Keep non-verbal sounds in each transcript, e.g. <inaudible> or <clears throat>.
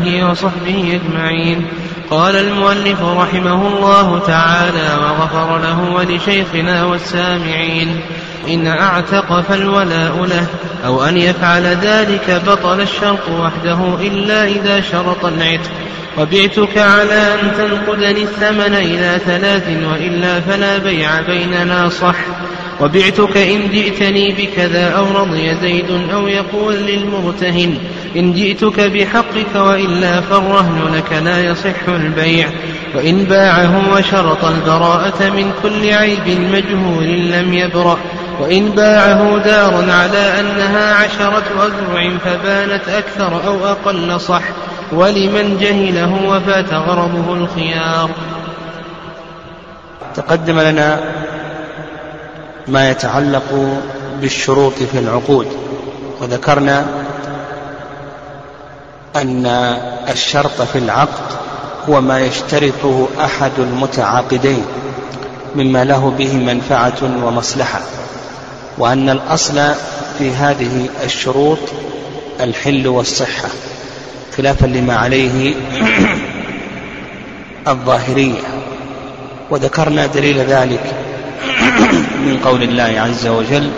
آله وصحبه أجمعين. قال المؤلف رحمه الله تعالى وغفر له ولشيخنا والسامعين إن أعتق فالولاء له أو أن يفعل ذلك بطل الشرط وحده إلا إذا شرط العتق. وبعتك على أن تنقدني الثمن إلى ثلاث وإلا فلا بيع بيننا صح. وبعتك إن جئتني بكذا أو رضي زيد أو يقول للمرتهن إن جئتك بحقك وإلا فالرهن لك لا يصح البيع وإن باعه وشرط البراءة من كل عيب مجهول لم يبرأ وإن باعه دار على أنها عشرة أذرع فبانت أكثر أو أقل صح ولمن جهله وفات غرضه الخيار تقدم لنا ما يتعلق بالشروط في العقود. وذكرنا أن الشرط في العقد هو ما يشترطه أحد المتعاقدين مما له به منفعة ومصلحة وأن الأصل في هذه الشروط الحل والصحة خلافا لما عليه <clears throat> الظاهرية. وذكرنا دليل ذلك <coughs> من قول الله عز وجل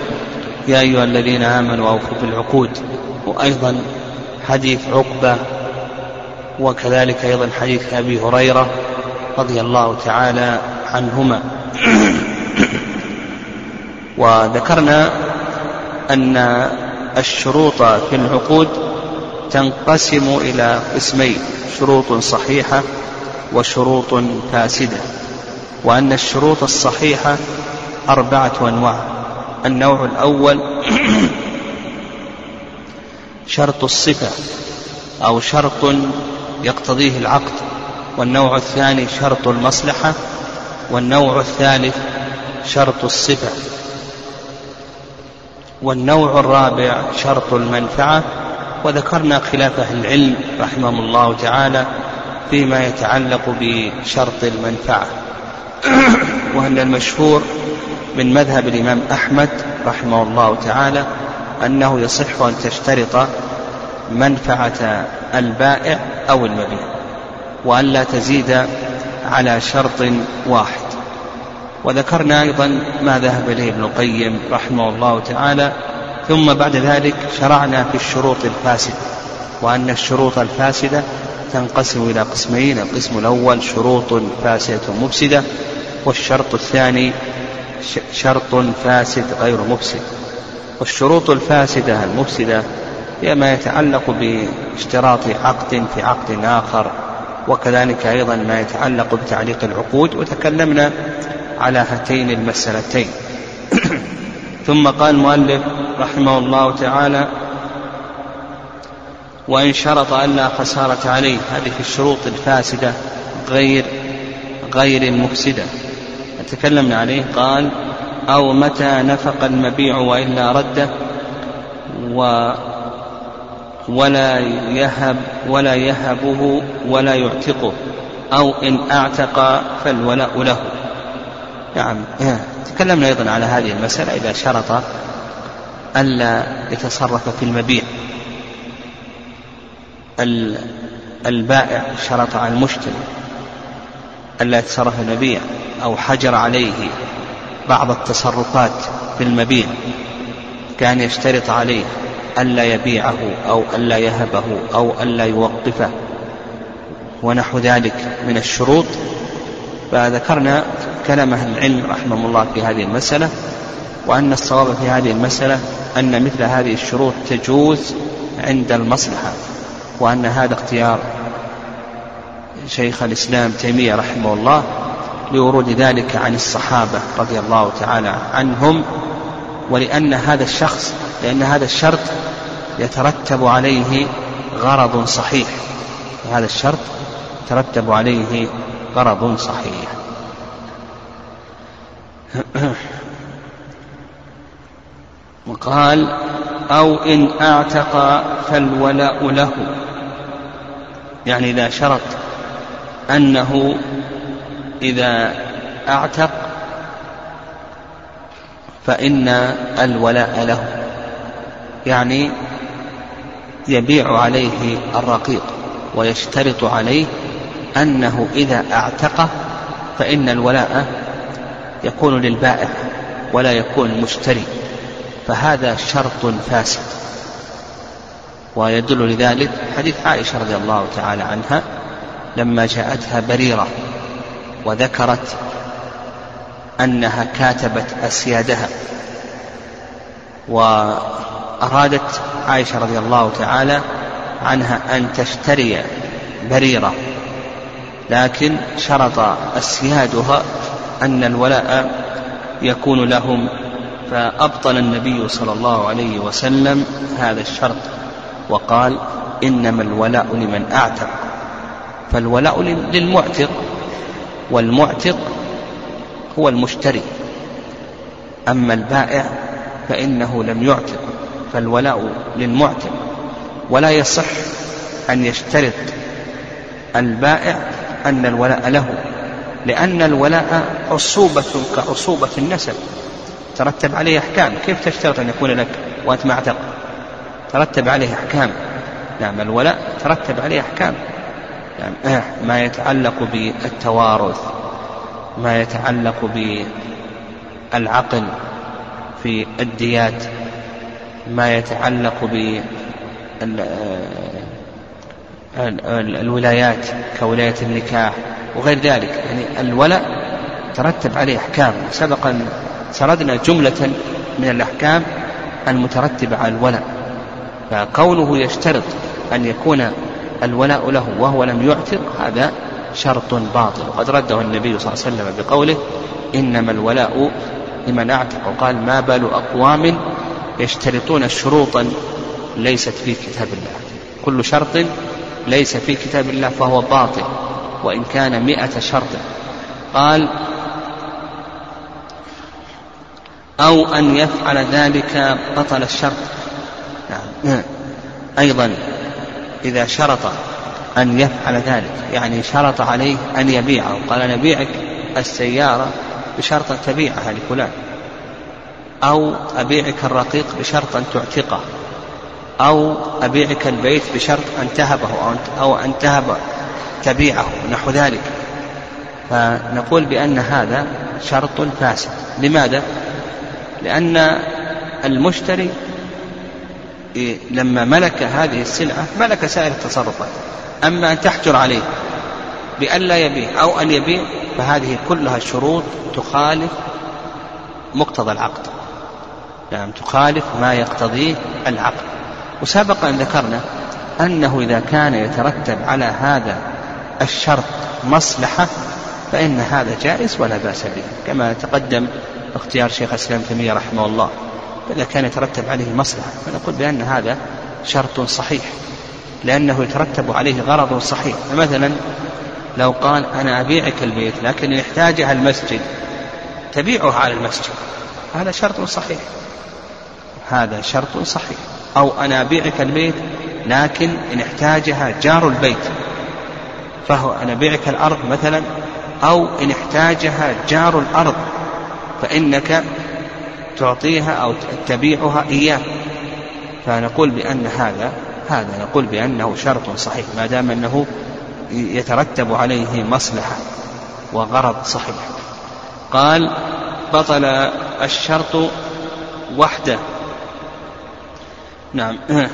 يا أيها الذين آمنوا أوفوا بالعقود. وأيضا حديث عقبة وكذلك أيضا حديث أبي هريرة رضي الله تعالى عنهما. <coughs> وذكرنا أن الشروط في العقود تنقسم إلى قسمين شروط صحيحة وشروط فاسدة. وأن الشروط الصحيحة أربعة أنواع. النوع الأول <clears throat> شرط الصفة أو شرط يقتضيه العقد. والنوع الثاني شرط المصلحة. والنوع الثالث شرط الصفة. والنوع الرابع شرط المنفعة. وذكرنا خلاف أهل العلم رحمهم الله تعالى فيما يتعلق بشرط المنفعة. وأن المشهور من مذهب الإمام أحمد رحمه الله تعالى أنه يصح أن تشترط منفعة البائع أو المبيع وأن لا تزيد على شرط واحد. وذكرنا أيضا ما ذهب إليه ابن القيم رحمه الله تعالى ثم بعد ذلك شرعنا في الشروط الفاسدة وأن الشروط الفاسدة تنقسم إلى قسمين القسم الأول شروط فاسدة مفسدة والشرط الثاني شرط فاسد غير مفسد. والشروط الفاسدة المفسدة هي ما يتعلق باشتراط عقد في عقد آخر وكذلك أيضا ما يتعلق بتعليق العقود وتكلمنا على هاتين المسألتين. <clears throat> ثم قال المؤلف رحمه الله تعالى وإن شرط ألا خسارة عليه. هذه الشروط الفاسدة غير غير المفسدة تكلمنا عليه. قال أو متى نفق المبيع وإلا رده و ولا يهب ولا يهبه ولا يعتقه. أو إن أعتق فالولاء له. نعم. تكلمنا أيضا على هذه المسألة إذا شرط ألا يتصرف في المبيع. البائع شرط على المشتري ألا يتصرف المبيع أو حجر عليه بعض التصرفات في المبيع كان يشترط عليه ألا يبيعه أو ألا يهبه أو ألا يوقفه. ونحو ذلك من الشروط. فذكرنا كلام أهل العلم رحمهم الله في هذه المسألة وأن الصواب في هذه المسألة أن مثل هذه الشروط تجوز عند المصلحة. وأن هذا اختيار شيخ الإسلام تيمية رحمه الله لورود ذلك عن الصحابة رضي الله تعالى عنهم ولأن هذا الشخص لأن هذا الشرط يترتب عليه غرض صحيح. هذا الشرط يترتب عليه غرض صحيح. <coughs> وقال أو إن أعتق فالولاء له. يعني إذا شرط أنه إذا أعتق فإن الولاء له. يعني يبيع عليه الرقيق ويشترط عليه أنه إذا أعتق فإن الولاء يكون للبائع ولا يكون المشتري فهذا شرط فاسد. ويدل لذلك حديث عائشة رضي الله تعالى عنها لما جاءتها بريرة وذكرت أنها كاتبت أسيادها. وأرادت عائشة رضي الله تعالى عنها أن تشتري بريرة لكن شرط أسيادها أن الولاء يكون لهم فأبطل النبي صلى الله عليه وسلم هذا الشرط وقال إنما الولاء لمن أعتق فالولاء للمعتق والمعتق هو المشتري أما البائع فإنه لم يعتق فالولاء للمعتق ولا يصح أن يشترط البائع أن الولاء له لأن الولاء عصوبة كعصوبة النسب. ترتب عليه أحكام. كيف تشترط أن يكون لك وأنت ما اعتق ترتب عليه أحكام. نعم الولاء ترتب عليه أحكام. يعني ما يتعلق بالتوارث ما يتعلق بالعقل في الديات ما يتعلق ب الولايات كولاية النكاح وغير ذلك. يعني الولاء ترتب عليه أحكام. سبقا سردنا جملة من الأحكام المترتبة على الولاء فكونه يشترط أن يكون الولاء له وهو لم يعتق هذا شرط باطل. وقد رده النبي صلى الله عليه وسلم بقوله إنما الولاء لمن أعتق. وقال ما بال أقوام يشترطون شروطا ليست في كتاب الله. كل شرط ليس في كتاب الله فهو باطل وإن كان مئة شرط. قال أو أن يفعل ذلك بطل الشرط. نعم. أيضا إذا شرط أن يفعل ذلك يعني شرط عليه أن يبيعه قال نبيعك السيارة بشرط أن تبيعها لفلان أو أبيعك الرقيق بشرط أن تعتقه أو أبيعك البيت بشرط أن تهبه أو أن تهب تبيعه نحو ذلك. فنقول بأن هذا شرط فاسد. لماذا؟ لأن المشتري لما ملك هذه السلعة ملك سائر التصرفات. أما أن تحجر عليه بأن لا يبيع أو أن يبيع فهذه كلها شروط تخالف مقتضى العقد. نعم تخالف ما يقتضيه العقد. وسبق أن ذكرنا أنه إذا كان يترتب على هذا الشرط مصلحة فإن هذا جائز ولا بأس به. كما تقدم اختيار شيخ الإسلام تيمية رحمه الله إذا كان يترتب عليه مصلحة فنقول بأن هذا شرط صحيح لأنه يترتب عليه غرض صحيح. فمثلا لو قال أنا أبيعك البيت لكن إن احتاجها المسجد تبيعها على المسجد. هذا شرط صحيح. هذا شرط صحيح. أو أنا أبيعك البيت لكن إن احتاجها جار البيت فهو أنا أبيعك الأرض مثلا أو إن احتاجها جار الأرض فإنك تعطيها أو تبيعها إياه. فنقول بأن هذا هذا نقول بأنه شرط صحيح ما دام أنه يترتب عليه مصلحة وغرض صحيح. قال بطل الشرط وحده. نعم. <laughs>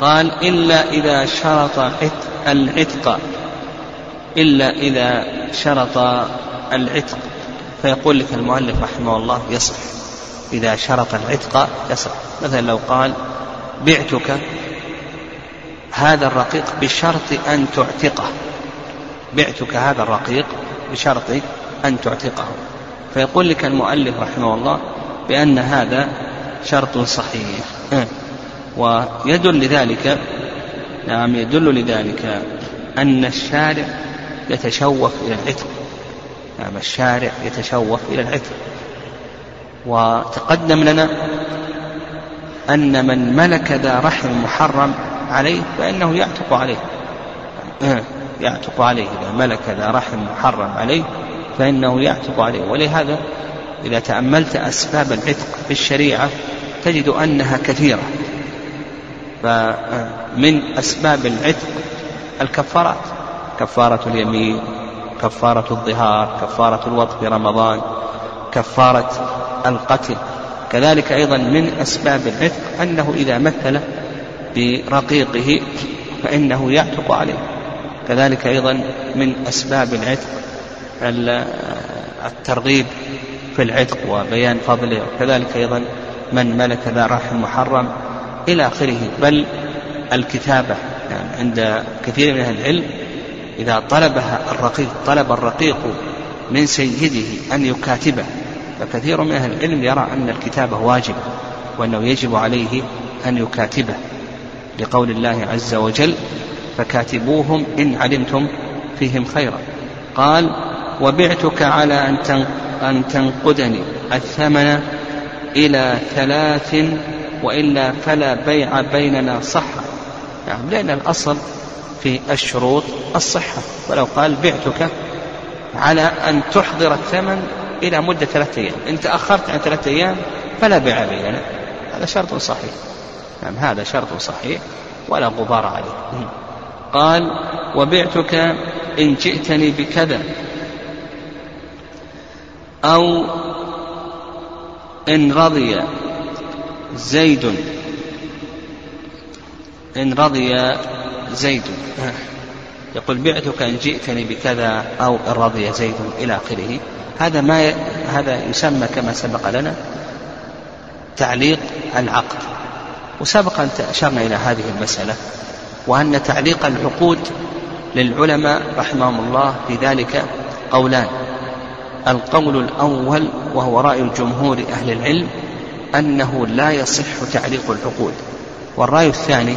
قال إلا إذا شرط العتق. إلا إذا شرط العتق. فيقول لك المؤلف رحمه الله يصح. إذا شرط العتق يصح. مثلا لو قال بعتك هذا الرقيق بشرط أن تعتقه. بعتك هذا الرقيق بشرط أن تعتقه. فيقول لك المؤلف رحمه الله بأن هذا شرط صحيح. ويدل لذلك نعم يدل لذلك أن الشارع يتشوف إلى العتق. نعم الشارع يتشوف إلى العتق. وتقدم لنا أن من ملك ذا رحم محرم عليه فإنه يعتق عليه. يعتق عليه. إذا ملك ذا رحم محرم عليه فإنه يعتق عليه. ولهذا إذا تأملت أسباب العتق في الشريعة تجد أنها كثيرة. فمن أسباب العتق الكفارات. كفارة اليمين كفارة الظهار كفارة الوطء في رمضان كفارة القتل. كذلك أيضا من أسباب العتق أنه إذا مثل برقيقه فإنه يعتق عليه. كذلك أيضا من أسباب العتق الترغيب في العتق وبيان فضله. وكذلك أيضا من ملك ذا رحم محرم إلى آخره. بل الكتابة يعني عند كثير من أهل العلم إذا طلبها الرقيق طلب الرقيق من سيده أن يكاتبه فكثير من أهل العلم يرى أن الكتابة واجبة وأنه يجب عليه أن يكاتبه لقول الله عز وجل فكاتبوهم إن علمتم فيهم خيرا قال وبعتك على أن أن تنقدني الثمن إلى ثلاث وإلا فلا بيع بيننا صحة يعني لأن الأصل في الشروط الصحة. ولو قال بعتك على أن تحضر الثمن إلى مدة ثلاثة أيام. إن تأخرت عن ثلاثة أيام فلا بيع بيننا هذا شرط صحيح. نعم هذا شرط صحيح. ولا غبار عليه. قال وبعتك إن جئتني بكذا. أو إن رضي زيد. إن رضي زيد. يقول بعتك إن جئتني بكذا أو إن رضي زيد إلى آخره. هذا ما ي... هذا يسمى كما سبق لنا تعليق العقد. وسبق أن أشرنا إلى هذه المسألة وأن تعليق العقود للعلماء رحمهم الله في ذلك قولان القول الأول وهو رأي الجمهور أهل العلم أنه لا يصح تعليق العقود والرأي الثاني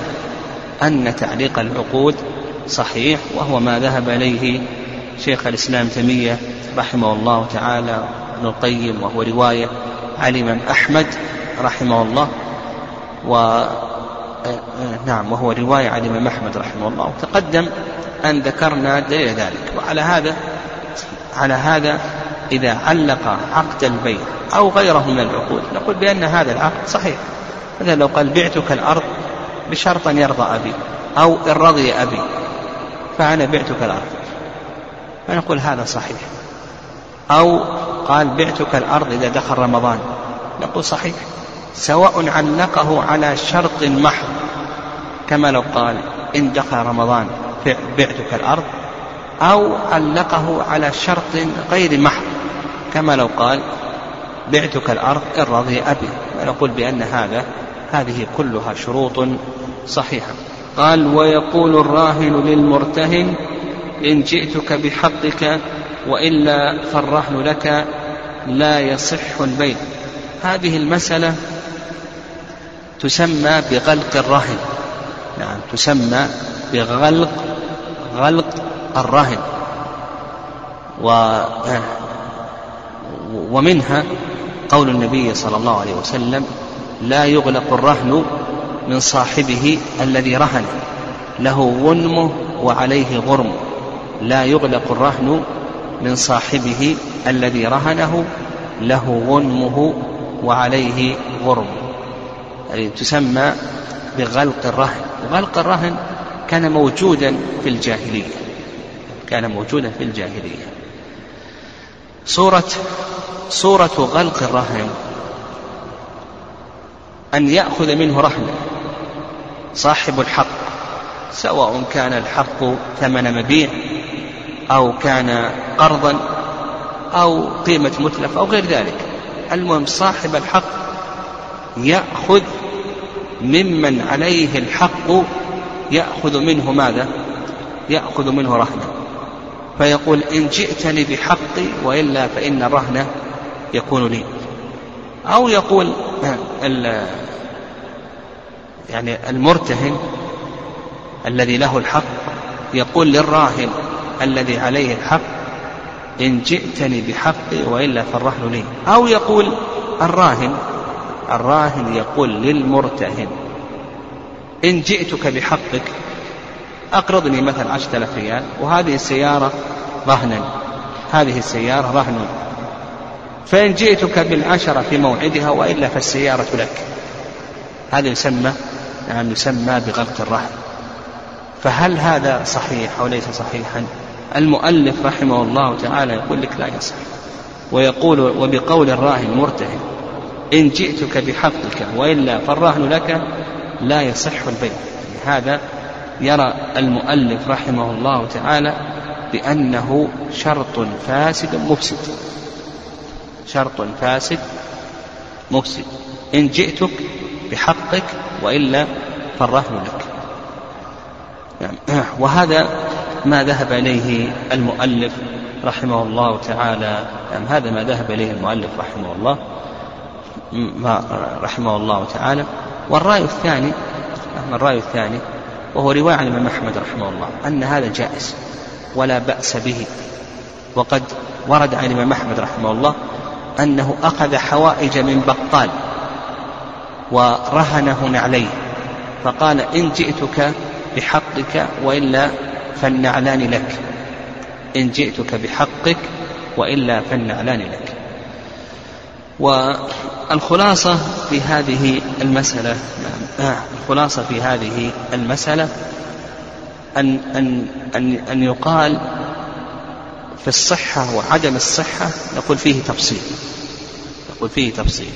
أن تعليق العقود صحيح وهو ما ذهب إليه شيخ الإسلام تيمية رحمه الله تعالى ابن القيم وهو رواية عن الإمام أحمد رحمه الله و نعم وهو رواية عن الإمام أحمد رحمه الله. وتقدم أن ذكرنا دليل ذلك. وعلى هذا على هذا إذا علق عقد البيع أو غيره من العقود نقول بأن هذا العقد صحيح. مثلا لو قال بعتك الأرض بشرط أن يرضى أبي أو إن رضي أبي فأنا بعتك الأرض. فنقول هذا صحيح. أو قال بعتك الأرض إذا دخل رمضان. نقول صحيح. سواء علقه على شرط محض كما لو قال إن دخل رمضان بعتك الأرض أو علقه على شرط غير محض كما لو قال بعتك الأرض إن رضي أبي. ونقول بأن هذا هذه كلها شروط صحيحة. قال ويقول الراهن للمرتهن إن جئتك بحقك وإلا فالرهن لك لا يصح البيع. هذه المسألة تسمى بغلق الرهن. نعم تسمى بغلق غلق الرهن. و ومنها قول النبي صلى الله عليه وسلم لا يغلق الرهن من صاحبه الذي رهن. له غنمه وعليه غرم. لا يغلق الرهن من صاحبه الذي رهنه. له غنمه وعليه غرم. يعني تسمى بغلق الرهن. وغلق الرهن كان موجودا في الجاهلية. كان موجودا في الجاهلية. صورة صورة غلق الرهن أن يأخذ منه رهنا صاحب الحق سواء كان الحق ثمن مبيع أو كان قرضا أو قيمة متلف أو غير ذلك. المهم صاحب الحق يأخذ ممن عليه الحق يأخذ منه ماذا؟ يأخذ منه رهنا فيقول إن جئتني بحقي وإلا فإن الرهن يكون لي. أو يقول يعني المرتهن الذي له الحق يقول للراهن الذي عليه الحق إن جئتني بحقي وإلا فالرهن لي. أو يقول الراهن الراهن يقول للمرتهن إن جئتك بحقك أقرضني مثلا عشرة آلاف ريال وهذه السيارة رهنا هذه السيارة رهن فإن جئتك بالعشرة في موعدها وإلا فالسيارة لك. هذا يسمى نعم يسمى بغلق الرهن فهل هذا صحيح أو ليس صحيحا؟ المؤلف رحمه الله تعالى يقول لك لا يصح. ويقول وبقول الراهن المرتهن إن جئتك بحقك وإلا فالرهن لك لا يصح البيع. هذا يرى المؤلف رحمه الله تعالى بأنه شرط فاسد مفسد. شرط فاسد مفسد. إن جئتك بحقك وإلا فالرهن لك. <clears throat> وهذا ما ذهب إليه المؤلف رحمه الله تعالى. يعني هذا ما ذهب إليه المؤلف رحمه الله ما رحمه الله تعالى. والرأي الثاني الرأي الثاني وهو رواية عن الإمام أحمد رحمه الله أن هذا جائز ولا بأس به. وقد ورد عن الإمام أحمد رحمه الله أنه أخذ حوائج من بقال ورهنه عليه فقال إن جئتك بحقك وإلا فالنعلان لك. إن جئتك بحقك وإلا فالنعلان لك. والخلاصة في هذه المسألة آه، الخلاصة في هذه المسألة أن أن أن أن يقال في الصحة وعدم الصحة نقول فيه تفصيل. نقول فيه تفصيل.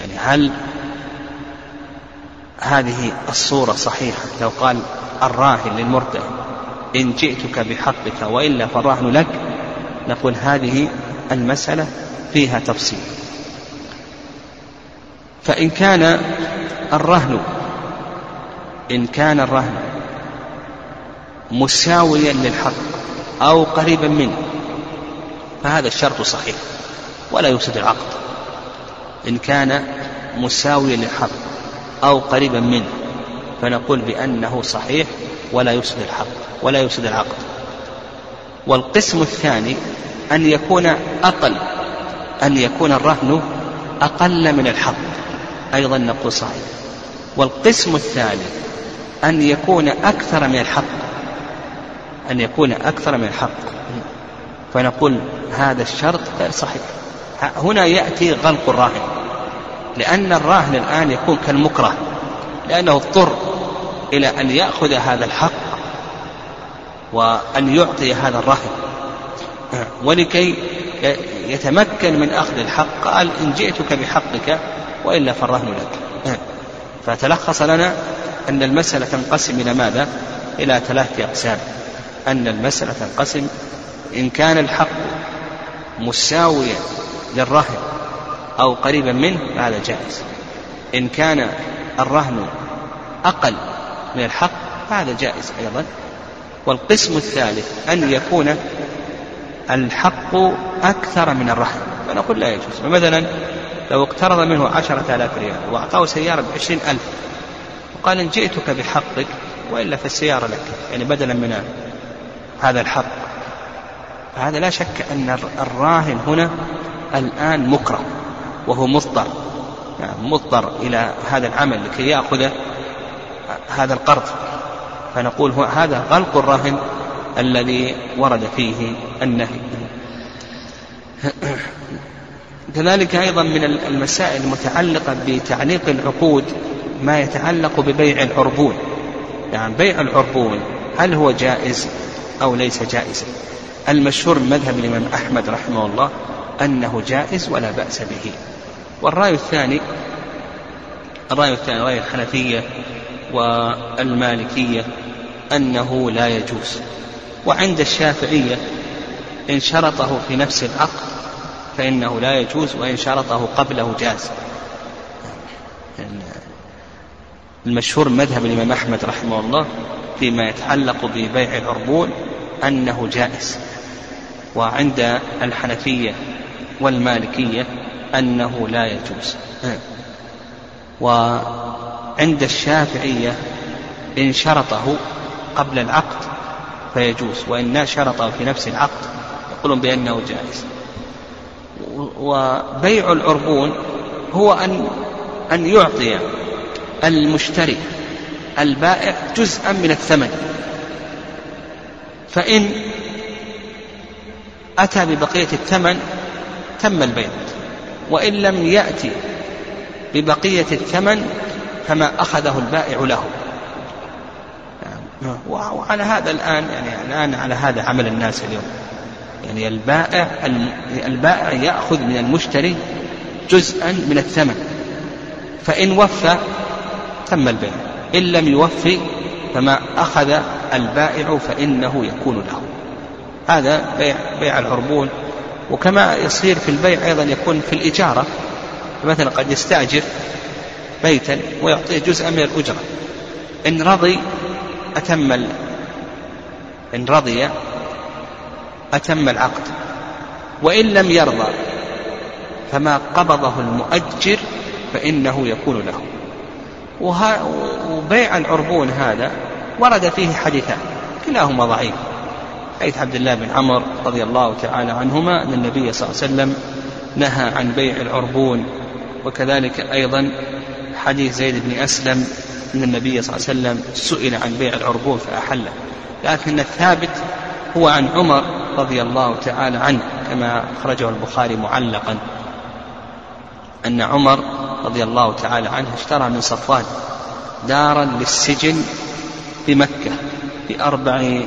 يعني هل هذه الصورة صحيحة؟ لو قال الراهن للمرتهن إن جئتك بحقك وإلا فالرهن لك نقول هذه المسألة فيها تفصيل. فإن كان الرهن إن كان الرهن مساويا للحق أو قريبا منه فهذا الشرط صحيح. ولا يفسد العقد. إن كان مساويا للحق أو قريبا منه فنقول بأنه صحيح ولا يفسد الحق ولا يفسد العقد. والقسم الثاني أن يكون أقل أن يكون الرهن أقل من الحق أيضا نقول صحيح. والقسم الثالث أن يكون أكثر من الحق أن يكون أكثر من الحق فنقول هذا الشرط غير صحيح. هنا يأتي غلق الراهن لأن الراهن الآن يكون كالمكره لأنه اضطر إلى أن يأخذ هذا الحق وأن يعطي هذا الرهن ولكي يتمكن من أخذ الحق قال إن جئتك بحقك وإلا فالرهن لك. فتلخص لنا أن المسألة تنقسم إلى ماذا؟ إلى ثلاثة أقسام. أن المسألة تنقسم إن كان الحق مساويا للرهن أو قريبا منه فهذا جائز. إن كان الرهن أقل من الحق فهذا جائز أيضا. والقسم الثالث أن يكون الحق أكثر من الرهن. فنقول لا يجوز. فمثلا لو اقترض منه عشرة آلاف ريال وأعطاه سيارة بعشرين ألف وقال إن جئتك بحقك وإلا فالسيارة لك. يعني بدلا من هذا الحق. فهذا لا شك أن الراهن هنا الآن مكره وهو مضطر يعني مضطر إلى هذا العمل لكي يأخذ هذا القرض. فنقول هو هذا غلق الراهن الذي ورد فيه النهي. <coughs> كذلك أيضا من المسائل المتعلقة بتعليق العقود ما يتعلق ببيع العربون. يعني بيع العربون هل هو جائز أو ليس جائزا؟ المشهور من مذهب الإمام أحمد رحمه الله أنه جائز ولا بأس به. والرأي الثاني الرأي الثاني رأي الحنفية والمالكية أنه لا يجوز. وعند الشافعية إن شرطه في نفس العقد فإنه لا يجوز وإن شرطه قبله جاز المشهور مذهب الإمام أحمد رحمه الله فيما يتعلق ببيع العربون أنه جائز. وعند الحنفية والمالكية أنه لا يجوز. وعند الشافعية إن شرطه قبل العقد فيجوز وإن شرطه في نفس العقد يقولون بأنه جائز. وبيع العربون هو أن أن يعطي المشتري البائع جزءا من الثمن. فإن أتى ببقية الثمن تم البيع. وإن لم يأتي ببقية الثمن فما أخذه البائع له. وعلى هذا الآن يعني الآن على هذا عمل الناس اليوم. يعني البائع البائع يأخذ من المشتري جزءا من الثمن. فإن وفى تم البيع. إن لم يوفي فما أخذ البائع فإنه يكون له. هذا بيع بيع العربون. وكما يصير في البيع أيضا يكون في الإجارة. مثلا قد يستأجر بيتا ويعطيه جزءا من الأجرة. إن رضي أتم إن رضي أتم العقد. وإن لم يرضى فما قبضه المؤجر فإنه يكون له. وبيع العربون هذا ورد فيه حديثان. كلاهما ضعيف. حديث عبد الله بن عمر رضي الله تعالى عنهما أن النبي صلى الله عليه وسلم نهى عن بيع العربون وكذلك أيضا حديث زيد بن أسلم أن النبي صلى الله عليه وسلم سئل عن بيع العربون فأحله لكن الثابت هو عن عمر رضي الله تعالى عنه كما أخرجه البخاري معلقا. أن عمر رضي الله تعالى عنه اشترى من صفوان دارا للسجن بمكة بأربع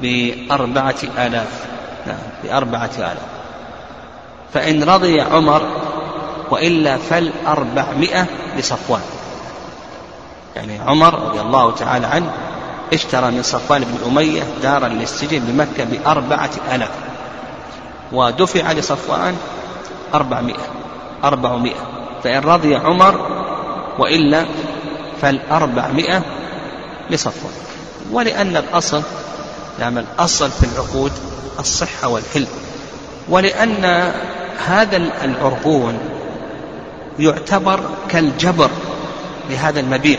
بأربعة آلاف. نعم بأربعة آلاف. فإن رضي عمر وإلا فالأربعمائة لصفوان. يعني عمر رضي الله تعالى عنه اشترى من صفوان بن أمية دارا للسجن بمكة بأربعة آلاف. ودفع لصفوان أربعمائة أربعمائة. فإن رضي عمر وإلا فالأربعمائة لصفوان. ولأن الأصل نعم الأصل في العقود الصحة والحلم. ولأن هذا العربون يعتبر كالجبر لهذا المبيع.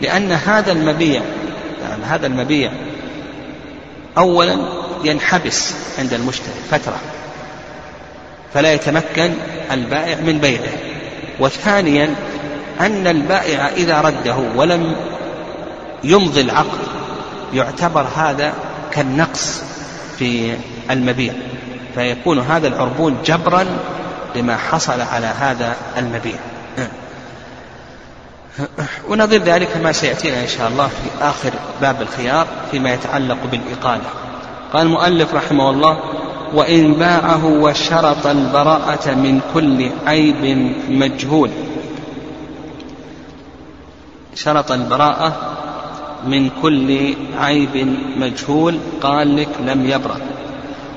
لأن هذا المبيع يعني هذا المبيع أولا ينحبس عند المشتري فترة فلا يتمكن البائع من بيعه. وثانيا أن البائع إذا رده ولم يمضي العقد يعتبر هذا كالنقص في المبيع. فيكون هذا العربون جبرا لما حصل على هذا المبيع. ونظير ذلك ما سيأتينا إن شاء الله في آخر باب الخيار فيما يتعلق بالإقالة. قال المؤلف رحمه الله وإن باعه وشرط البراءة من كل عيب مجهول. شرط البراءة من كل عيب مجهول قال لك لم يبرأ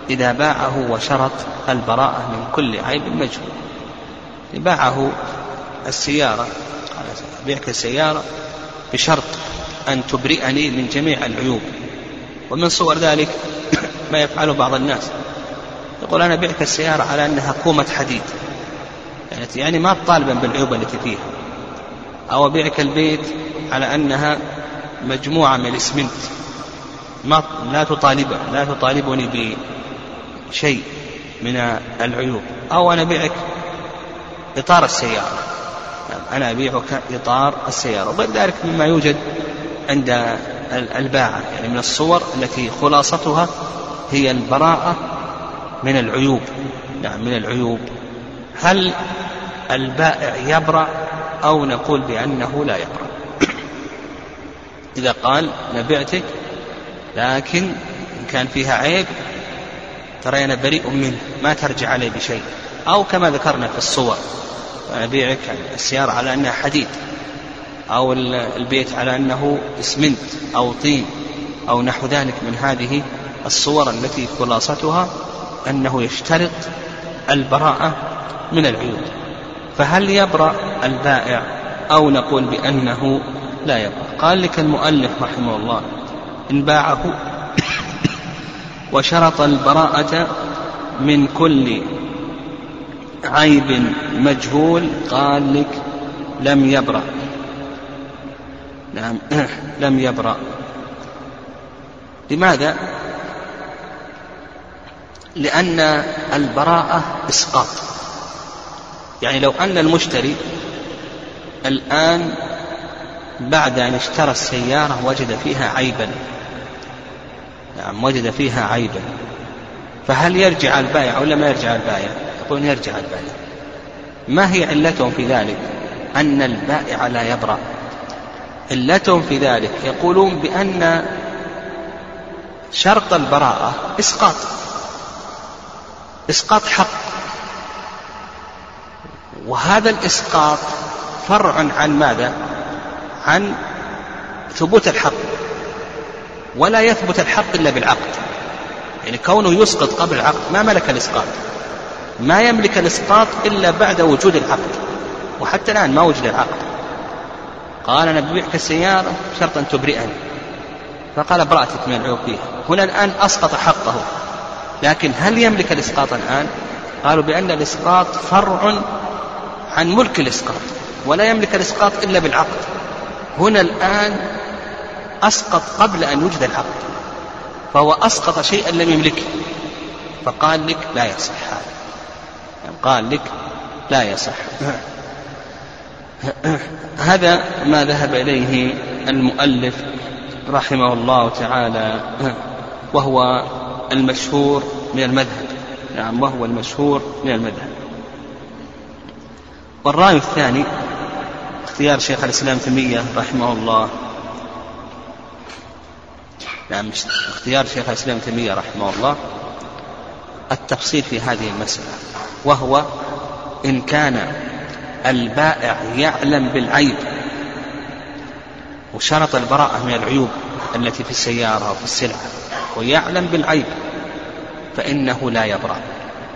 إذا باعه وشرط البراءة من كل عيب مجهول. باعه السيارة قال بيعك السيارة بشرط أن تبرئني من جميع العيوب. ومن صور ذلك <coughs> ما يفعله بعض الناس. يقول أنا بعت السيارة على أنها كومة حديد. يعني, يعني ما طالبا بالعيوب التي فيها. أو أبيعك البيت على أنها مجموعة من الإسمنت ما لا تطالب لا تطالبني بشيء من العيوب. أو أنا أبيعك إطار السيارة. أنا أبيعك إطار السيارة. وغير ذلك مما يوجد عند الباعة. يعني من الصور التي خلاصتها هي البراءة من العيوب. نعم من العيوب. هل البائع يبرأ أو نقول بأنه لا يبرأ؟ إذا قال نبعتك لكن إن كان فيها عيب ترى أنا بريء منه ما ترجع علي بشيء. أو كما ذكرنا في الصور أبيعك السيارة على أنها حديد أو البيت على أنه إسمنت أو طين أو نحو ذلك من هذه الصور التي خلاصتها أنه يشترط البراءة من العيوب. فهل يبرأ البائع أو نقول بأنه لا يبرأ قال لك المؤلف رحمه الله إن باعه وشرط البراءة من كل عيب مجهول قال لك لم يبرأ. نعم <clears throat> لم يبرأ. لماذا؟ لأن البراءة إسقاط. يعني لو أن المشتري الآن بعد أن اشترى السيارة وجد فيها عيبا. نعم وجد فيها عيبا. فهل يرجع البائع ولا ما يرجع البائع؟ يقولون يرجع البائع. ما هي علتهم في ذلك؟ أن البائع لا يبرأ. علتهم في ذلك يقولون بأن شرط البراءة إسقاط. إسقاط حق. وهذا الإسقاط فرع عن ماذا؟ عن ثبوت الحق ولا يثبت الحق إلا بالعقد. يعني كونه يسقط قبل العقد ما ملك الإسقاط ما يملك الإسقاط إلا بعد وجود العقد وحتى الآن ما وجد العقد. قال أنا ببيعك السيارة شرط أن تبرئني. فقال برأتك من العيوب فيها هنا الآن أسقط حقه لكن هل يملك الإسقاط الآن؟ قالوا بأن الإسقاط فرع عن ملك الإسقاط ولا يملك الإسقاط إلا بالعقد. هنا الآن أسقط قبل أن يوجد العقد فهو أسقط شيئا لم يملكه فقال لك لا يصح هذا. يعني قال لك لا يصح. هذا ما ذهب إليه المؤلف رحمه الله تعالى وهو المشهور من المذهب. نعم وهو المشهور من المذهب. والرأي الثاني اختيار شيخ الإسلام تيمية رحمه الله. نعم اختيار شيخ الإسلام تيمية رحمه الله. التفصيل في هذه المسألة وهو إن كان البائع يعلم بالعيب وشرط البراءة من العيوب التي في السيارة أو في السلعة ويعلم بالعيب فإنه لا يبرأ.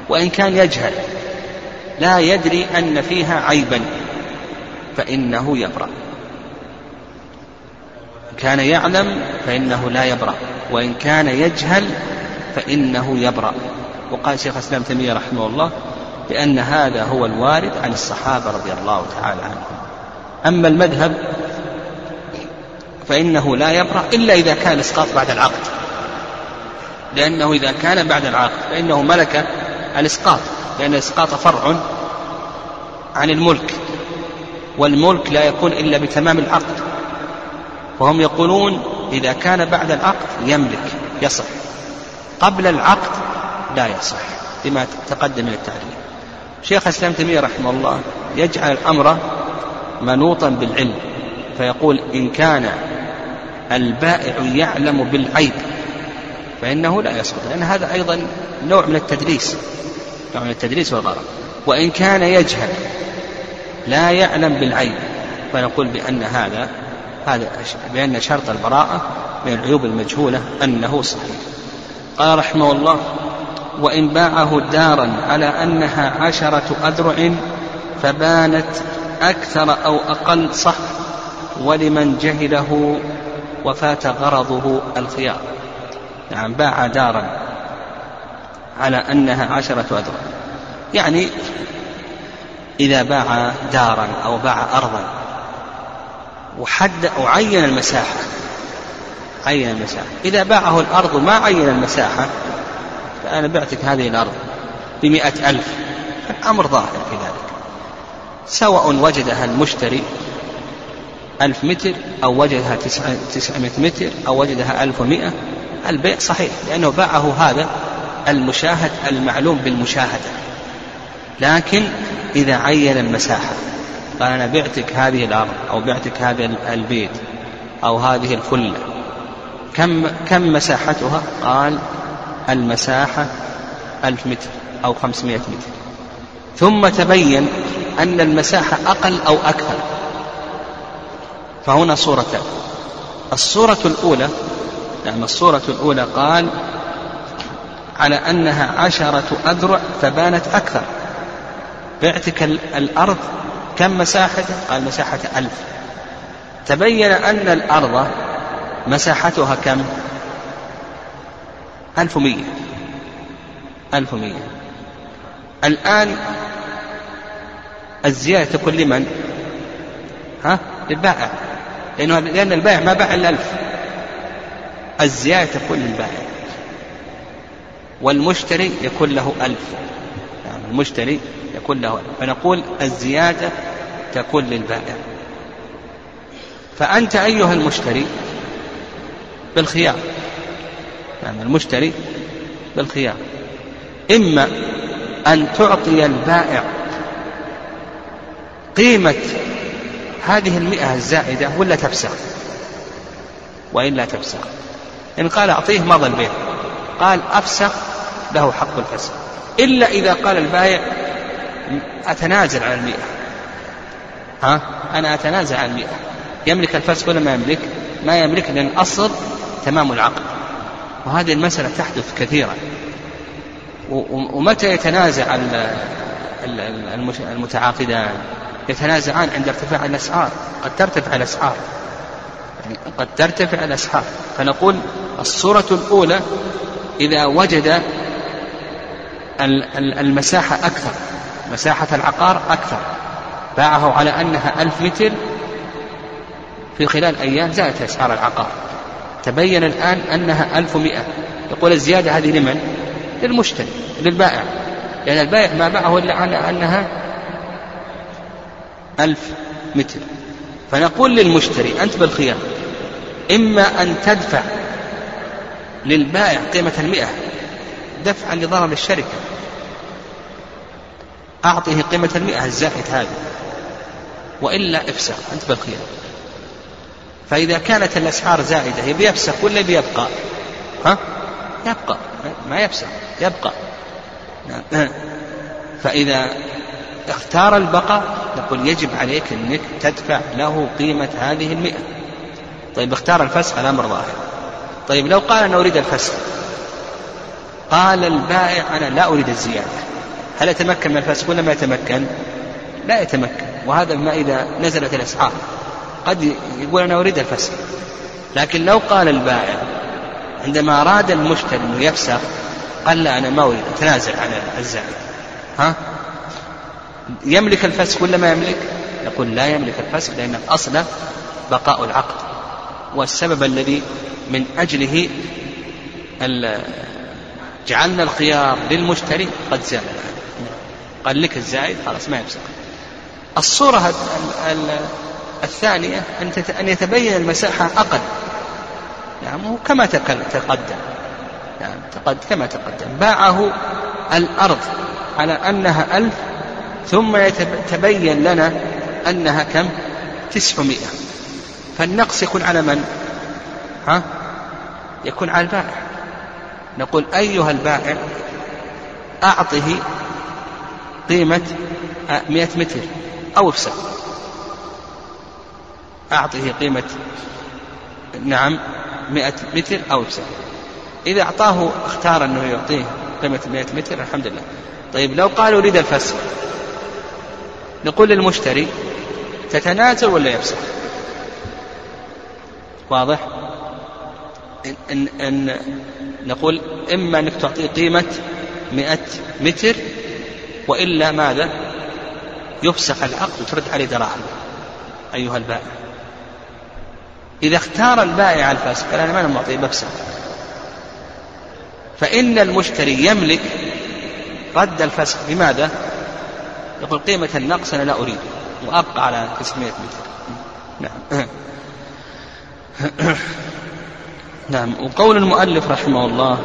وإن كان يجهل لا يدري أن فيها عيبا. فإنه يبرأ. كان يعلم فإنه لا يبرأ. وإن كان يجهل فإنه يبرأ. وقال شيخ الإسلام تيمية رحمه الله بأن هذا هو الوارد عن الصحابة رضي الله تعالى عنهم. أما المذهب فإنه لا يبرأ إلا إذا كان الإسقاط بعد العقد. لأنه إذا كان بعد العقد فإنه ملك الإسقاط. لأن الإسقاط فرع عن الملك. والملك لا يكون إلا بتمام العقد. وهم يقولون إذا كان بعد العقد يملك يصح. قبل العقد لا يصح لما تقدم من التعليم شيخ الإسلام تيمية رحمه الله يجعل الأمر منوطا بالعلم فيقول إن كان البائع يعلم بالعيب فإنه لا يسقط لأن هذا أيضا نوع من التدليس نوع من التدليس والغرض. وإن كان يجهل لا يعلم بالعيب فنقول بأن هذا هذا بأن شرط البراءة من العيوب المجهولة أنه صحيح. قال رحمه الله وإن باعه دارا على أنها عشرة أذرع فبانت أكثر أو أقل صح ولمن جهله وفات غرضه الخيار. نعم باع دارا على أنها عشرة أذرع. يعني إذا باع دارا أو باع أرضا. وحد وعين المساحة. عين المساحة. إذا باعه الأرض ما عين المساحة فأنا بعتك هذه الأرض بمئة ألف. الأمر ظاهر في ذلك. سواء وجدها المشتري ألف متر أو وجدها تسعمائة متر أو وجدها ألف ومئة البيع صحيح لأنه باعه هذا المشاهد المعلوم بالمشاهدة. لكن إذا عين المساحة قال أنا بعتك هذه الأرض أو بعتك هذا البيت أو هذه الفلة كم كم مساحتها؟ قال المساحة ألف متر أو خمسمائة متر. ثم تبين أن المساحة أقل أو أكثر. فهنا صورتان الصورة الأولى نعم الصورة الأولى قال على أنها عشرة أذرع فبانت أكثر. بعتك الأرض كم مساحته قال مساحة ألف. تبين أن الأرض مساحتها كم؟ ألف ومية ألف ومية الآن الزيادة تكون لمن؟ ها؟ للبائع. لأنه لأن البائع ما باع إلا ألف. الزيادة تكون للبائع. والمشتري يكون له ألف. المشتري يكون له فنقول الزيادة تكون للبائع. فأنت أيها المشتري بالخيار يعني المشتري بالخيار إما أن تعطي البائع قيمة هذه المئة الزائدة ولا تفسخ؟ وإلا تفسخ. إن قال أعطيه مضى البيع قال أفسخ له حق الفسخ. إلا إذا قال البائع أتنازل عن المئة. ها؟ أنا أتنازل عن المئة. يملك الفسخ ولا ما يملك؟ ما يملك لأن أصل تمام العقد. وهذه المسألة تحدث كثيرا. ومتى يتنازع المتعاقدان؟ يتنازعان عند ارتفاع الأسعار. قد ترتفع الأسعار. يعني قد ترتفع الأسعار. فنقول الصورة الأولى إذا وجد المساحة أكثر مساحة العقار أكثر. باعه على أنها ألف متر في خلال أيام زادت أسعار العقار. تبين الآن أنها ألف ومئة يقول الزيادة هذه لمن؟ للمشتري للبائع. لأن البائع ما باعه إلا على أنها ألف متر. فنقول للمشتري أنت بالخيار إما أن تدفع للبائع قيمة المئة دفعا لضرر الشركة. أعطه قيمة المئة الزائد هذا. وإلا افسخ أنت بالخيار فإذا كانت الأسعار زائدة يبي يفسخ ولا يبي يبقى؟ ها؟ يبقى. ما يفسخ يبقى. فإذا اختار البقاء نقول يجب عليك أنك تدفع له قيمة هذه المئة. طيب اختار الفسخ الأمر ظاهر طيب لو قال أنا أريد الفسخ قال البائع أنا لا أريد الزيادة. هل يتمكن من الفسخ ولا ما يتمكن. لا يتمكن. وهذا ما إذا نزلت الأسعار. قد يقول أنا أريد الفسخ لكن لو قال البائع عندما أراد المشتري أنه يفسخ قال لا أنا ما أريد. أتنازل عن الزائد. ها؟ يملك الفسخ ولا ما يملك؟ يقول لا يملك الفسخ لأن الأصل بقاء العقد. والسبب الذي من أجله جعلنا الخيار للمشتري قد زال قال لك الزائد خلاص ما يفسخ الصورة الثانية أن يتبين المساحة أقل. نعم كما تقدم. نعم كما تقدم. باعه الأرض على أنها ألف ثم يتبين لنا أنها كم؟ تسعمائة. فالنقص يكون على من؟ ها؟ يكون على البائع. نقول أيها البائع أعطه قيمة مئة متر أو افسد. أعطه قيمة نعم مئة متر أو افسد. إذا أعطاه اختار أنه يعطيه قيمة مئة متر الحمد لله. طيب لو قال أريد الفسخ نقول للمشتري تتنازل ولا يفسخ؟ واضح؟ إن, إن, نقول إما أنك تعطيه قيمة مئة متر وإلا ماذا؟ يفسخ العقد وترد عليه دراهم أيها البائع. إذا اختار البائع الفاسق قال أنا ما أنا معطيه بفسخ. فإن المشتري يملك رد الفسخ بماذا؟ يقول قيمة النقص أنا لا أريد وأبقى على 900 متر. نعم. <clears throat> <clears throat> نعم. وقول المؤلف رحمه الله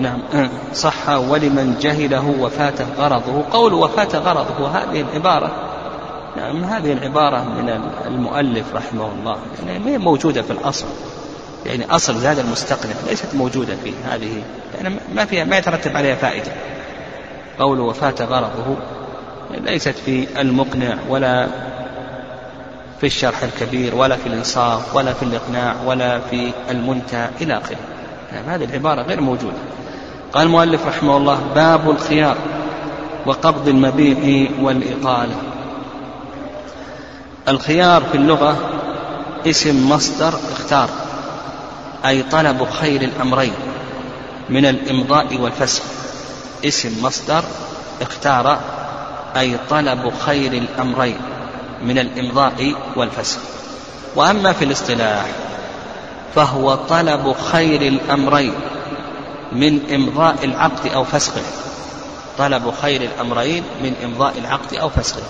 نعم صح ولمن جهله وفاته غرضه. قول وفات غرضه هذه العبارة نعم هذه العبارة من المؤلف رحمه الله. يعني ما هي موجودة في الأصل. يعني أصل هذا المستقنع ليست موجودة في هذه يعني ما فيها ما يترتب عليها فائدة. قول وفات غرضه ليست في المقنع ولا في الشرح الكبير ولا في الإنصاف ولا في الإقناع ولا في المنتهى إلى آخره. يعني هذه العبارة غير موجودة. قال المؤلف رحمه الله باب الخيار وقبض المبيع والإقالة. الخيار في اللغة اسم مصدر اختار أي طلب خير الأمرين من الإمضاء والفسخ. اسم مصدر اختار أي طلب خير الأمرين. من الإمضاء والفسخ وأما في الاصطلاح فهو طلب خير الأمرين من إمضاء العقد أو فسخه طلب خير الأمرين من إمضاء العقد أو فسخه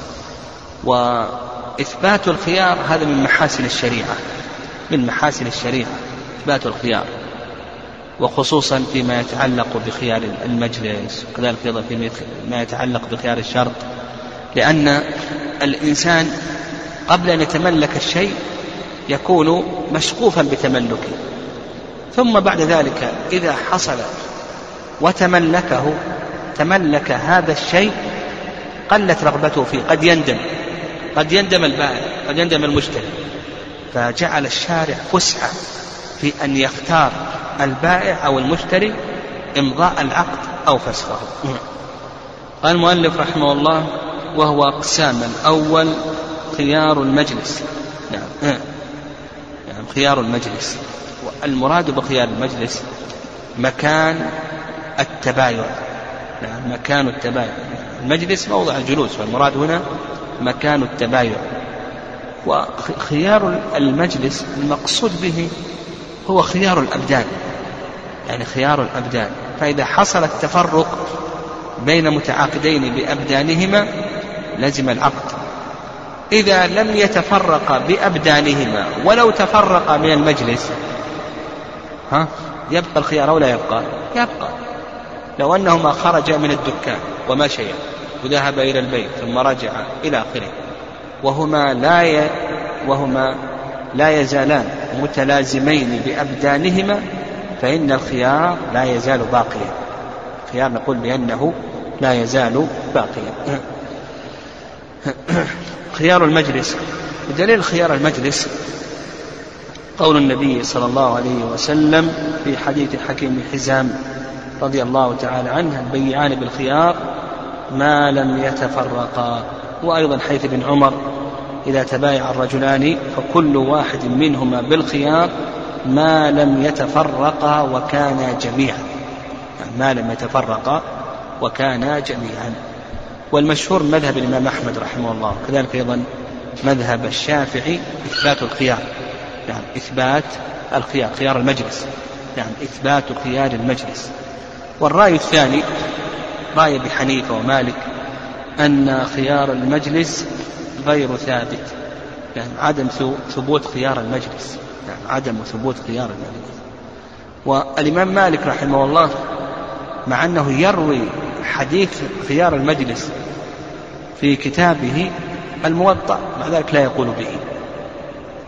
وإثبات الخيار هذا من محاسن الشريعة من محاسن الشريعة إثبات الخيار. وخصوصا فيما يتعلق بخيار المجلس وكذلك أيضا فيما يتعلق بخيار الشرط. لأن الإنسان قبل أن يتملك الشيء يكون مشغوفا بتملكه. ثم بعد ذلك إذا حصل وتملكه تملك هذا الشيء قلت رغبته فيه. قد يندم. قد يندم البائع. قد يندم المشتري. فجعل الشارع فسحة في أن يختار البائع أو المشتري إمضاء العقد أو فسخه. قال المؤلف رحمه الله وهو أقسام الأول خيار المجلس. نعم. نعم خيار المجلس. المراد بخيار المجلس مكان التبايع نعم مكان التبايع المجلس موضع الجلوس والمراد هنا مكان التبايع وخيار المجلس المقصود به هو خيار الأبدان. يعني خيار الأبدان. فإذا حصل التفرق بين متعاقدين بأبدانهما لزم العقد. إذا لم يتفرقا بأبدانهما ولو تفرقا من المجلس ها يبقى الخيار أو لا يبقى؟ يبقى. لو أنهما خرجا من الدكان ومشيا وذهب إلى البيت ثم رجع إلى آخره وهما لا ي... وهما لا يزالان متلازمين بأبدانهما فإن الخيار لا يزال باقيا. الخيار نقول بأنه لا يزال باقيا. خيار المجلس. بدليل خيار المجلس قول النبي صلى الله عليه وسلم في حديث حكيم حزام رضي الله تعالى عنه البيعان بالخيار ما لم يتفرقا. وأيضا حيث ابن عمر إذا تبايع الرجلان فكل واحد منهما بالخيار ما لم يتفرقا وكانا جميعا. يعني ما لم يتفرقا وكانا جميعا. والمشهور مذهب الإمام أحمد رحمه الله كذلك أيضا مذهب الشافعي إثبات الخيار نعم إثبات الخيار خيار المجلس نعم إثبات خيار المجلس. والرأي الثاني رأي أبي حنيفة ومالك أن خيار المجلس غير ثابت يعني عدم ثبوت خيار المجلس يعني عدم ثبوت خيار المجلس. والإمام مالك رحمه الله مع أنه يروي حديث خيار المجلس في كتابه الموطأ مع ذلك لا يقول به.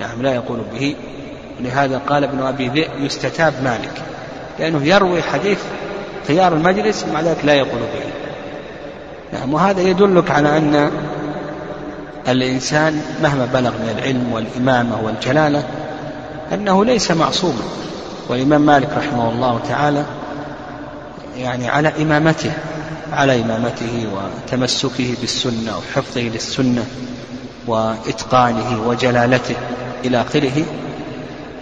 نعم لا يقول به. لهذا قال ابن أبي ذئب يستتاب مالك لأنه يروي حديث خيار المجلس مع ذلك لا يقول به. نعم وهذا يدلك على أن الإنسان مهما بلغ من العلم والإمامة والجلالة أنه ليس معصوما. والإمام مالك رحمه الله تعالى يعني على إمامته على إمامته وتمسكه بالسنة وحفظه للسنة وإتقانه وجلالته إلى آخره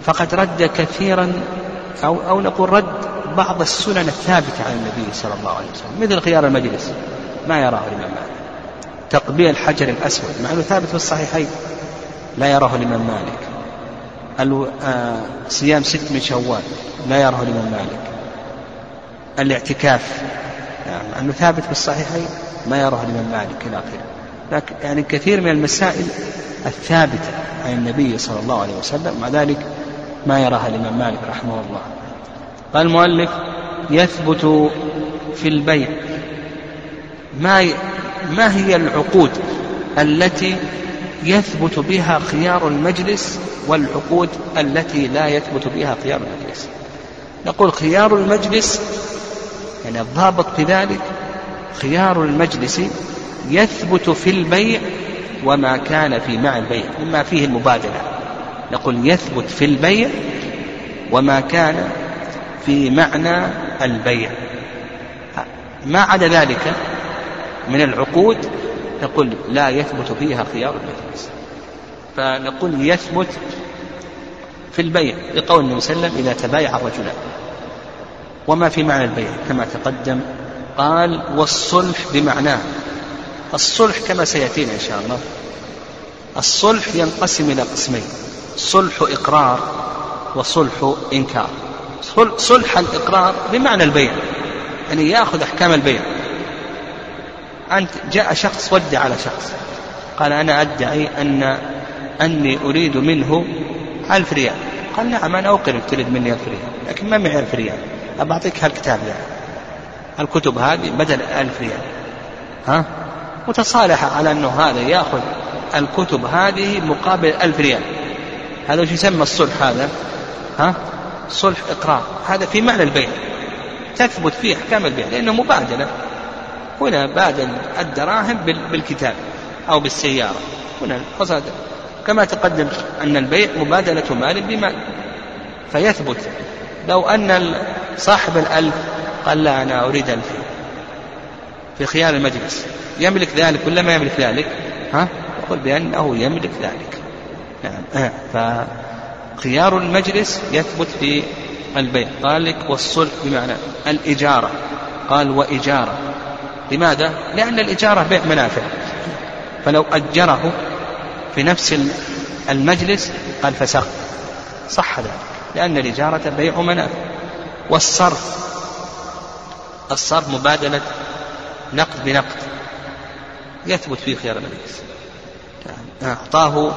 فقد رد كثيرا أو, أو نقول رد بعض السنن الثابتة عن النبي صلى الله عليه وسلم مثل خيار المجلس ما يراه الإمام مالك تقبيل الحجر الأسود مع أنه ثابت في الصحيحين لا يراه الإمام مالك آه، صيام ست من شوال لا يراه الإمام مالك الاعتكاف أنه ثابت في الصحيحين ما يراه الإمام مالك إلى آخره. لكن يعني كثير من المسائل الثابتة عن النبي صلى الله عليه وسلم مع ذلك ما يراها الإمام مالك رحمه الله. قال المؤلف يثبت في البيع ما ما هي العقود التي يثبت بها خيار المجلس والعقود التي لا يثبت بها خيار المجلس؟ نقول خيار المجلس يعني الضابط في ذلك خيار المجلس يثبت في البيع وما كان في مع البيع مما فيه المبادلة. نقول يثبت في البيع وما كان في معنى البيع. ما عدا ذلك من العقود نقول لا يثبت فيها خيار المجلس. فنقول يثبت في البيع لقول النبي صلى الله عليه وسلم إذا تبايع الرجلان وما في معنى البيع كما تقدم قال والصلح بمعناه. الصلح كما سيأتينا إن شاء الله. الصلح ينقسم إلى قسمين صلح إقرار وصلح إنكار. صلح الإقرار بمعنى البيع يعني يأخذ أحكام البيع. أنت جاء شخص ودع على شخص قال أنا أدعي أن أني أريد منه ألف ريال. قال نعم أنا أقر تريد مني ألف ريال لكن ما معي ألف ريال. أبعطيك هالكتاب يعني. الكتب هذه بدل ألف ريال. ها؟ وتصالح على أنه هذا يأخذ الكتب هذه مقابل ألف ريال. هذا وش يسمى الصلح هذا؟ ها؟ صلح إقرار هذا في معنى البيع. تثبت فيه أحكام البيع لأنه مبادلة. هنا بادل الدراهم بالكتاب أو بالسيارة. هنا فصاد كما تقدم أن البيع مبادلة مال بمال فيثبت. لو أن صاحب الألف قال لا أنا أريد ألفين في خيار المجلس. يملك ذلك ولا ما يملك ذلك؟ ها؟ يقول بأنه يملك ذلك. نعم. فخيار المجلس يثبت في البيع قال لك والصلح بمعنى الإجارة. قال وإجارة. لماذا؟ لأن الإجارة بيع منافع. فلو أجره في نفس المجلس قال فسخ. صح ذلك. لأن الإجارة بيع منافع. والصرف الصرف مبادلة نقد بنقد. يثبت فيه خيار المجلس أعطاه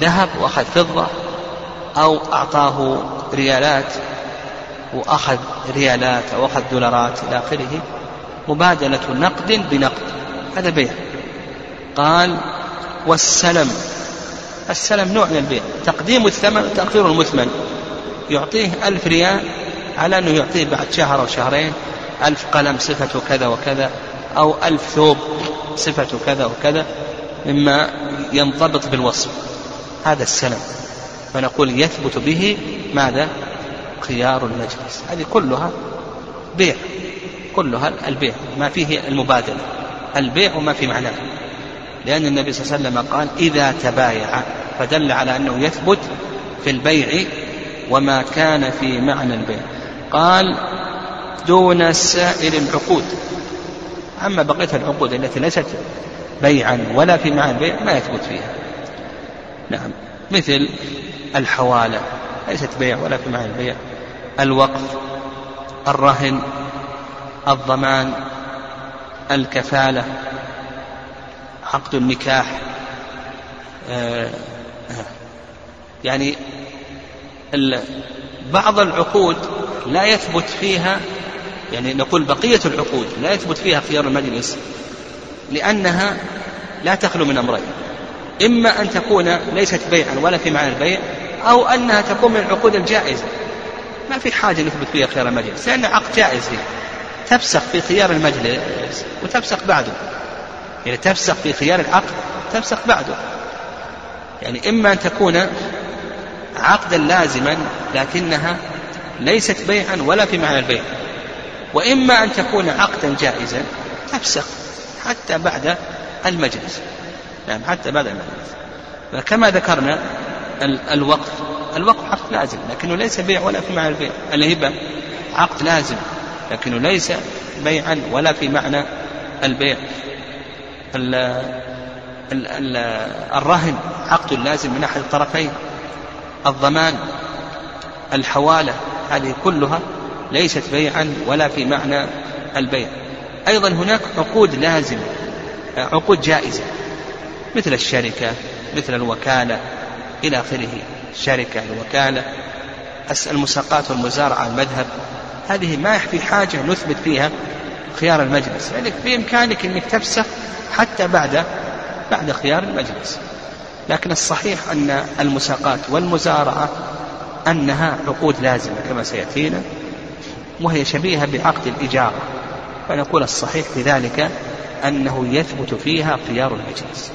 ذهب وأخذ فضة أو أعطاه ريالات وأخذ ريالات أو أخذ دولارات إلى آخره. مبادلة نقد بنقد. هذا بيع. قال والسلم. السلم نوع من البيع. تقديم الثمن وتأخير المثمن. يعطيه ألف ريال على أنه يعطيه بعد شهر أو شهرين ألف قلم صفته كذا وكذا أو ألف ثوب صفته كذا وكذا مما ينضبط بالوصف. هذا السلم فنقول يثبت به ماذا؟ خيار المجلس. هذه كلها بيع. كلها البيع. ما فيه المبادلة. البيع وما في معناه. لأن النبي صلى الله عليه وسلم قال إذا تبايع فدل على أنه يثبت في البيع وما كان في معنى البيع. قال دون سائر العقود. أما بقية العقود التي ليست بيعا ولا في معنى البيع ما يثبت فيها. نعم. مثل الحوالة ليست بيع ولا في معنى البيع. الوقف الرهن الضمان الكفالة. عقد النكاح آه، يعني بعض العقود لا يثبت فيها يعني نقول بقية العقود لا يثبت فيها خيار المجلس لأنها لا تخلو من أمرين إما أن تكون ليست بيعا ولا في معنى البيع أو أنها تكون من العقود الجائزة. ما في حاجة نثبت فيها خيار المجلس لأن عقد جائز تفسخ في خيار المجلس وتفسخ بعده. يعني تفسخ في خيار العقد تفسخ بعده. يعني إما أن تكون عقدا لازما لكنها ليست بيعا ولا في معنى البيع. وإما أن تكون عقدا جائزا تفسخ حتى بعد المجلس. يعني حتى بعد المجلس. فكما ذكرنا الوقف. الوقف عقد لازم لكنه ليس بيع ولا في معنى البيع. الهبة عقد لازم لكنه ليس بيعا ولا في معنى البيع. ال ال ال الرهن عقد لازم من أحد الطرفين. الضمان الحوالة هذه كلها ليست بيعا ولا في معنى البيع. أيضا هناك عقود لازمة عقود جائزة مثل الشركة مثل الوكالة إلى آخره. الشركة الوكالة المساقات والمزارعة المذهب هذه ما في حاجة نثبت فيها خيار المجلس. يعني بإمكانك أنك تفسخ حتى بعد بعد خيار المجلس. لكن الصحيح أن المساقات والمزارعة أنها عقود لازمة كما سيأتينا وهي شبيهة بعقد الإجارة. فنقول الصحيح في ذلك أنه يثبت فيها خيار المجلس.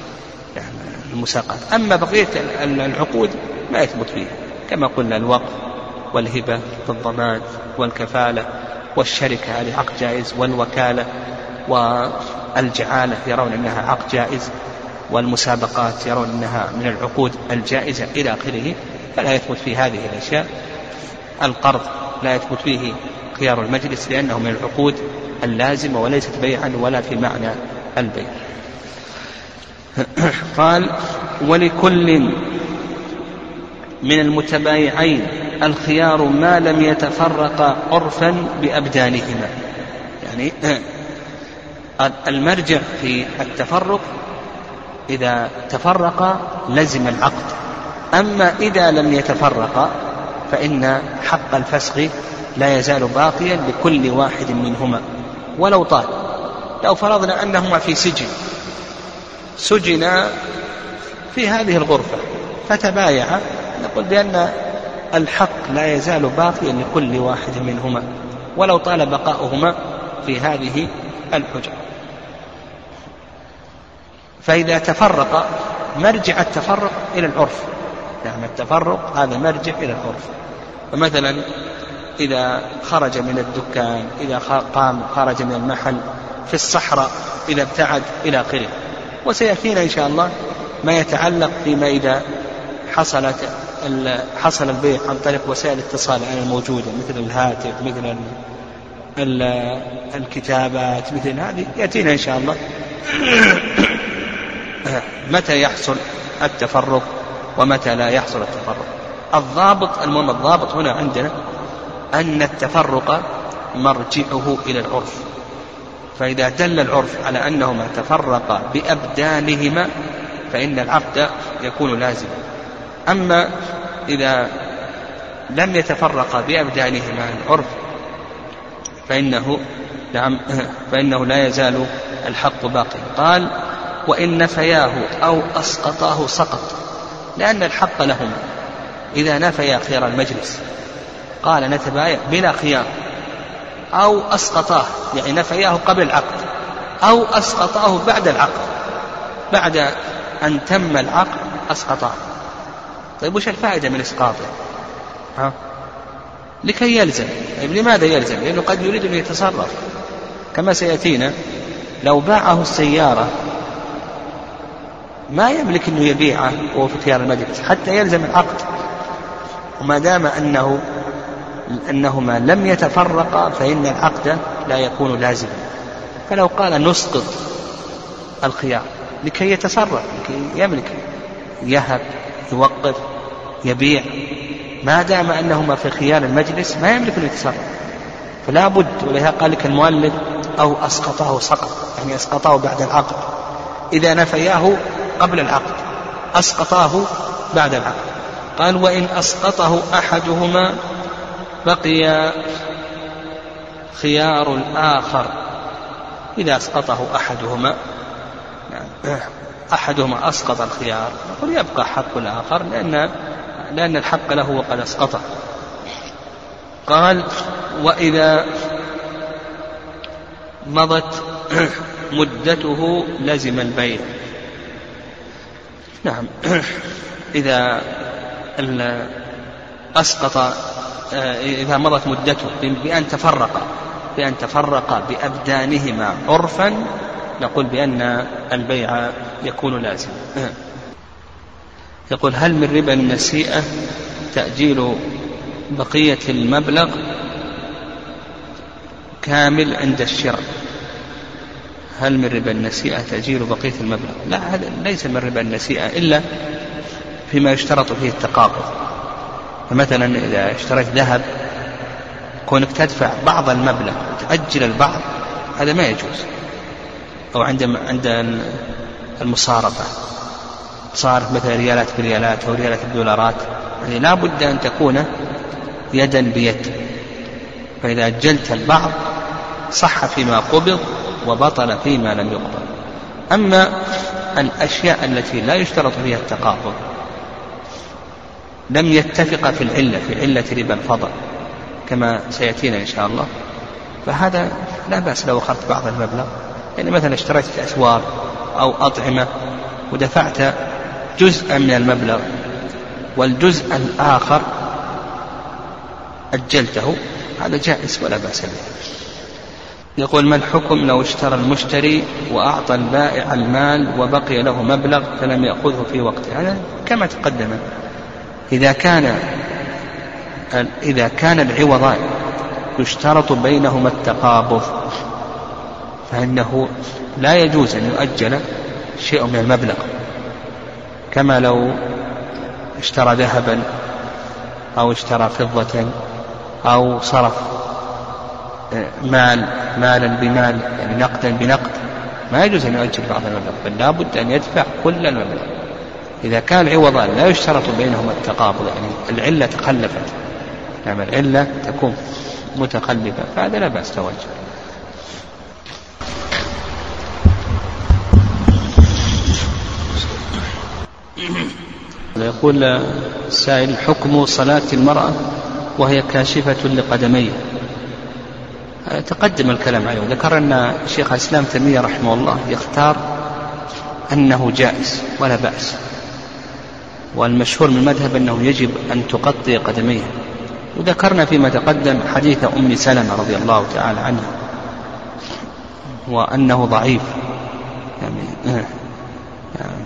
يعني المساقات. أما بقية العقود ما يثبت فيها. كما قلنا الوقف والهبة والضمان والكفالة. والشركة هذه عقد جائز والوكالة والجعالة يرون أنها عقد جائز والمسابقات يرون أنها من العقود الجائزة إلى آخره فلا يثبت في هذه الأشياء. القرض لا يثبت فيه خيار المجلس لأنه من العقود اللازمة وليست بيعا ولا في معنى البيع. قال ولكل من المتبايعين الخيار ما لم يتفرقا عرفا بأبدانهما. يعني <clears throat> المرجع في التفرق إذا تفرقا لزم العقد. أما إذا لم يتفرقا فإن حق الفسخ لا يزال باقيا لكل واحد منهما. ولو طال. لو فرضنا أنهما في سجن. سجنا في هذه الغرفة فتبايعا نقول بأن الحق لا يزال باقيا لكل واحد منهما ولو طال بقاؤهما في هذه الحجر. فإذا تفرق مرجع التفرق إلى العرف. نعم التفرق هذا مرجع إلى العرف. فمثلا إذا خرج من الدكان إذا قام خرج من المحل في الصحراء إذا ابتعد إلى آخره. وسيأتينا إن شاء الله ما يتعلق فيما إذا حصلت حصل البيع عن طريق وسائل الاتصال الموجودة مثل الهاتف مثل الكتابات مثل هذه. يأتينا إن شاء الله. <coughs> متى يحصل التفرق ومتى لا يحصل التفرق؟ الضابط المهم الضابط هنا عندنا أن التفرق مرجعه إلى العرف. فإذا دل العرف على أنهما تفرقا بأبدانهما فإن العقد يكون لازما. أما إذا لم يتفرقا بأبدانهما العرف فإنه نعم <laughs> فإنه لا يزال الحق باقي قال وإن نفياه أو أسقطاه سقط لأن الحق لهما إذا نفيا خيار المجلس. قال نتبايع بلا خيار. أو أسقطاه يعني نفياه قبل العقد. أو أسقطاه بعد العقد. بعد أن تم العقد أسقطاه. طيب وش الفائدة من إسقاطه؟ ها؟ لكي يلزم. طيب لماذا يلزم؟ لأنه قد يريد أن يتصرف. كما سيأتينا لو باعه السيارة ما يملك أنه يبيعه وهو في خيار المجلس حتى يلزم العقد. وما دام أنه أنهما لم يتفرقا فإن العقد لا يكون لازما. فلو قال نسقط الخيار لكي يتصرف لكي يملك يهب يوقف يبيع. ما دام أنهما في خيار المجلس ما يملك أن يتصرف فلا بد ولهذا قال لك المؤلف أو أسقطه سقط يعني أسقطه بعد العقد. إذا نفياه قبل العقد أسقطاه بعد العقد. قال وإن أسقطه أحدهما بقي خيار الآخر. إذا أسقطه أحدهما يعني أحدهما أسقط الخيار. نقول يبقى حق الآخر لأن لأن الحق له وقد أسقطه قال وإذا مضت مدته لزم البيع. نعم. إذا أسقط إذا مضت مدته بأن تفرق بأن تفرق بأبدانهما عرفا نقول بأن البيع يكون لازما يقول هل من ربا النسيئة تأجيل بقية المبلغ كامل عند الشراء؟ هل من ربا النسيئة تأجيل بقية المبلغ؟ لا هذا ليس من ربا النسيئة إلا فيما يشترط فيه التقابض. فمثلا إذا اشتريت ذهب كونك تدفع بعض المبلغ وتأجل البعض هذا ما يجوز. أو عند عند المصارفة. صارف مثلا ريالات بريالات أو ريالات بدولارات. يعني لا بد أن تكون يدا بيد. فإذا أجلت البعض صح فيما قبض وبطل فيما لم يقبض. أما الأشياء التي لا يشترط فيها التقابض لم يتفق في العلة في علة ربا الفضل كما سيأتينا إن شاء الله. فهذا لا بأس لو أخذت بعض المبلغ. يعني مثلا اشتريت أثوار أو أطعمة ودفعت جزءا من المبلغ والجزء الآخر أجلته هذا جائز ولا بأس به. يقول ما الحكم لو اشترى المشتري وأعطى البائع المال وبقي له مبلغ فلم يأخذه في وقته؟ هذا كما تقدم. إذا كان إذا كان العوضان يشترط بينهما التقابض فإنه لا يجوز أن يؤجل شيء من المبلغ كما لو اشترى ذهبا أو اشترى فضة أو صرف آه، مال مالا بمال يعني نقدا بنقد. ما يجوز أن يؤجل بعض المبلغ بل لا بد أن يدفع كل المبلغ. إذا كان عوضان لا يشترط بينهما التقابض يعني العلة تخلفت نعم العلة تكون متخلفة فهذا لا بأس توجه. يقول السائل حكم صلاة المرأة وهي كاشفة لقدميها تقدم الكلام عليه. وذكر أن شيخ الإسلام تيمية رحمه الله يختار أنه جائز ولا بأس. والمشهور من المذهب أنه يجب أن تغطي قدميها وذكرنا فيما تقدم حديث أم سلمة رضي الله تعالى عنها وأنه ضعيف. يعني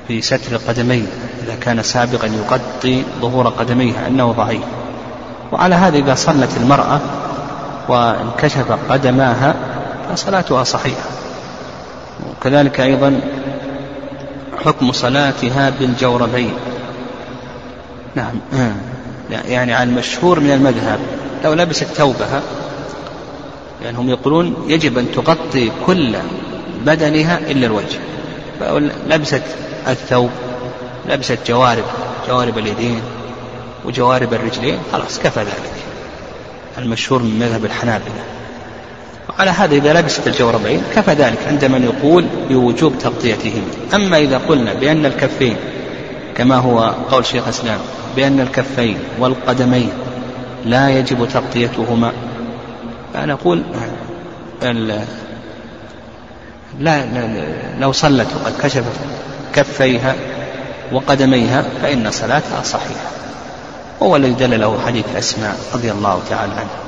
في ستر القدمين إذا كان سابقا يغطي ظهور قدميها أنه ضعيف. وعلى هذا إذا صلت المرأة وانكشف قدماها فصلاتها صحيحة. وكذلك أيضا حكم صلاتها بالجوربين. نعم يعني على المشهور من المذهب لو لبست ثوبها يعني هم يقولون يجب أن تغطي كل بدنها إلا الوجه. لبست الثوب لبست جوارب جوارب اليدين وجوارب الرجلين خلاص كفى ذلك. المشهور من مذهب الحنابلة. وعلى هذا إذا لبست الجوربين كفى ذلك عند من يقول بوجوب تغطيتهما أما إذا قلنا بأن الكفين كما هو قول شيخ الإسلام بأن الكفين والقدمين لا يجب تغطيتهما فنقول لا لو صلت وقد كشفت. كفيها وقدميها فإن صلاتها صحيحة. وهو الذي دل له حديث أسماء رضي الله تعالى عنه.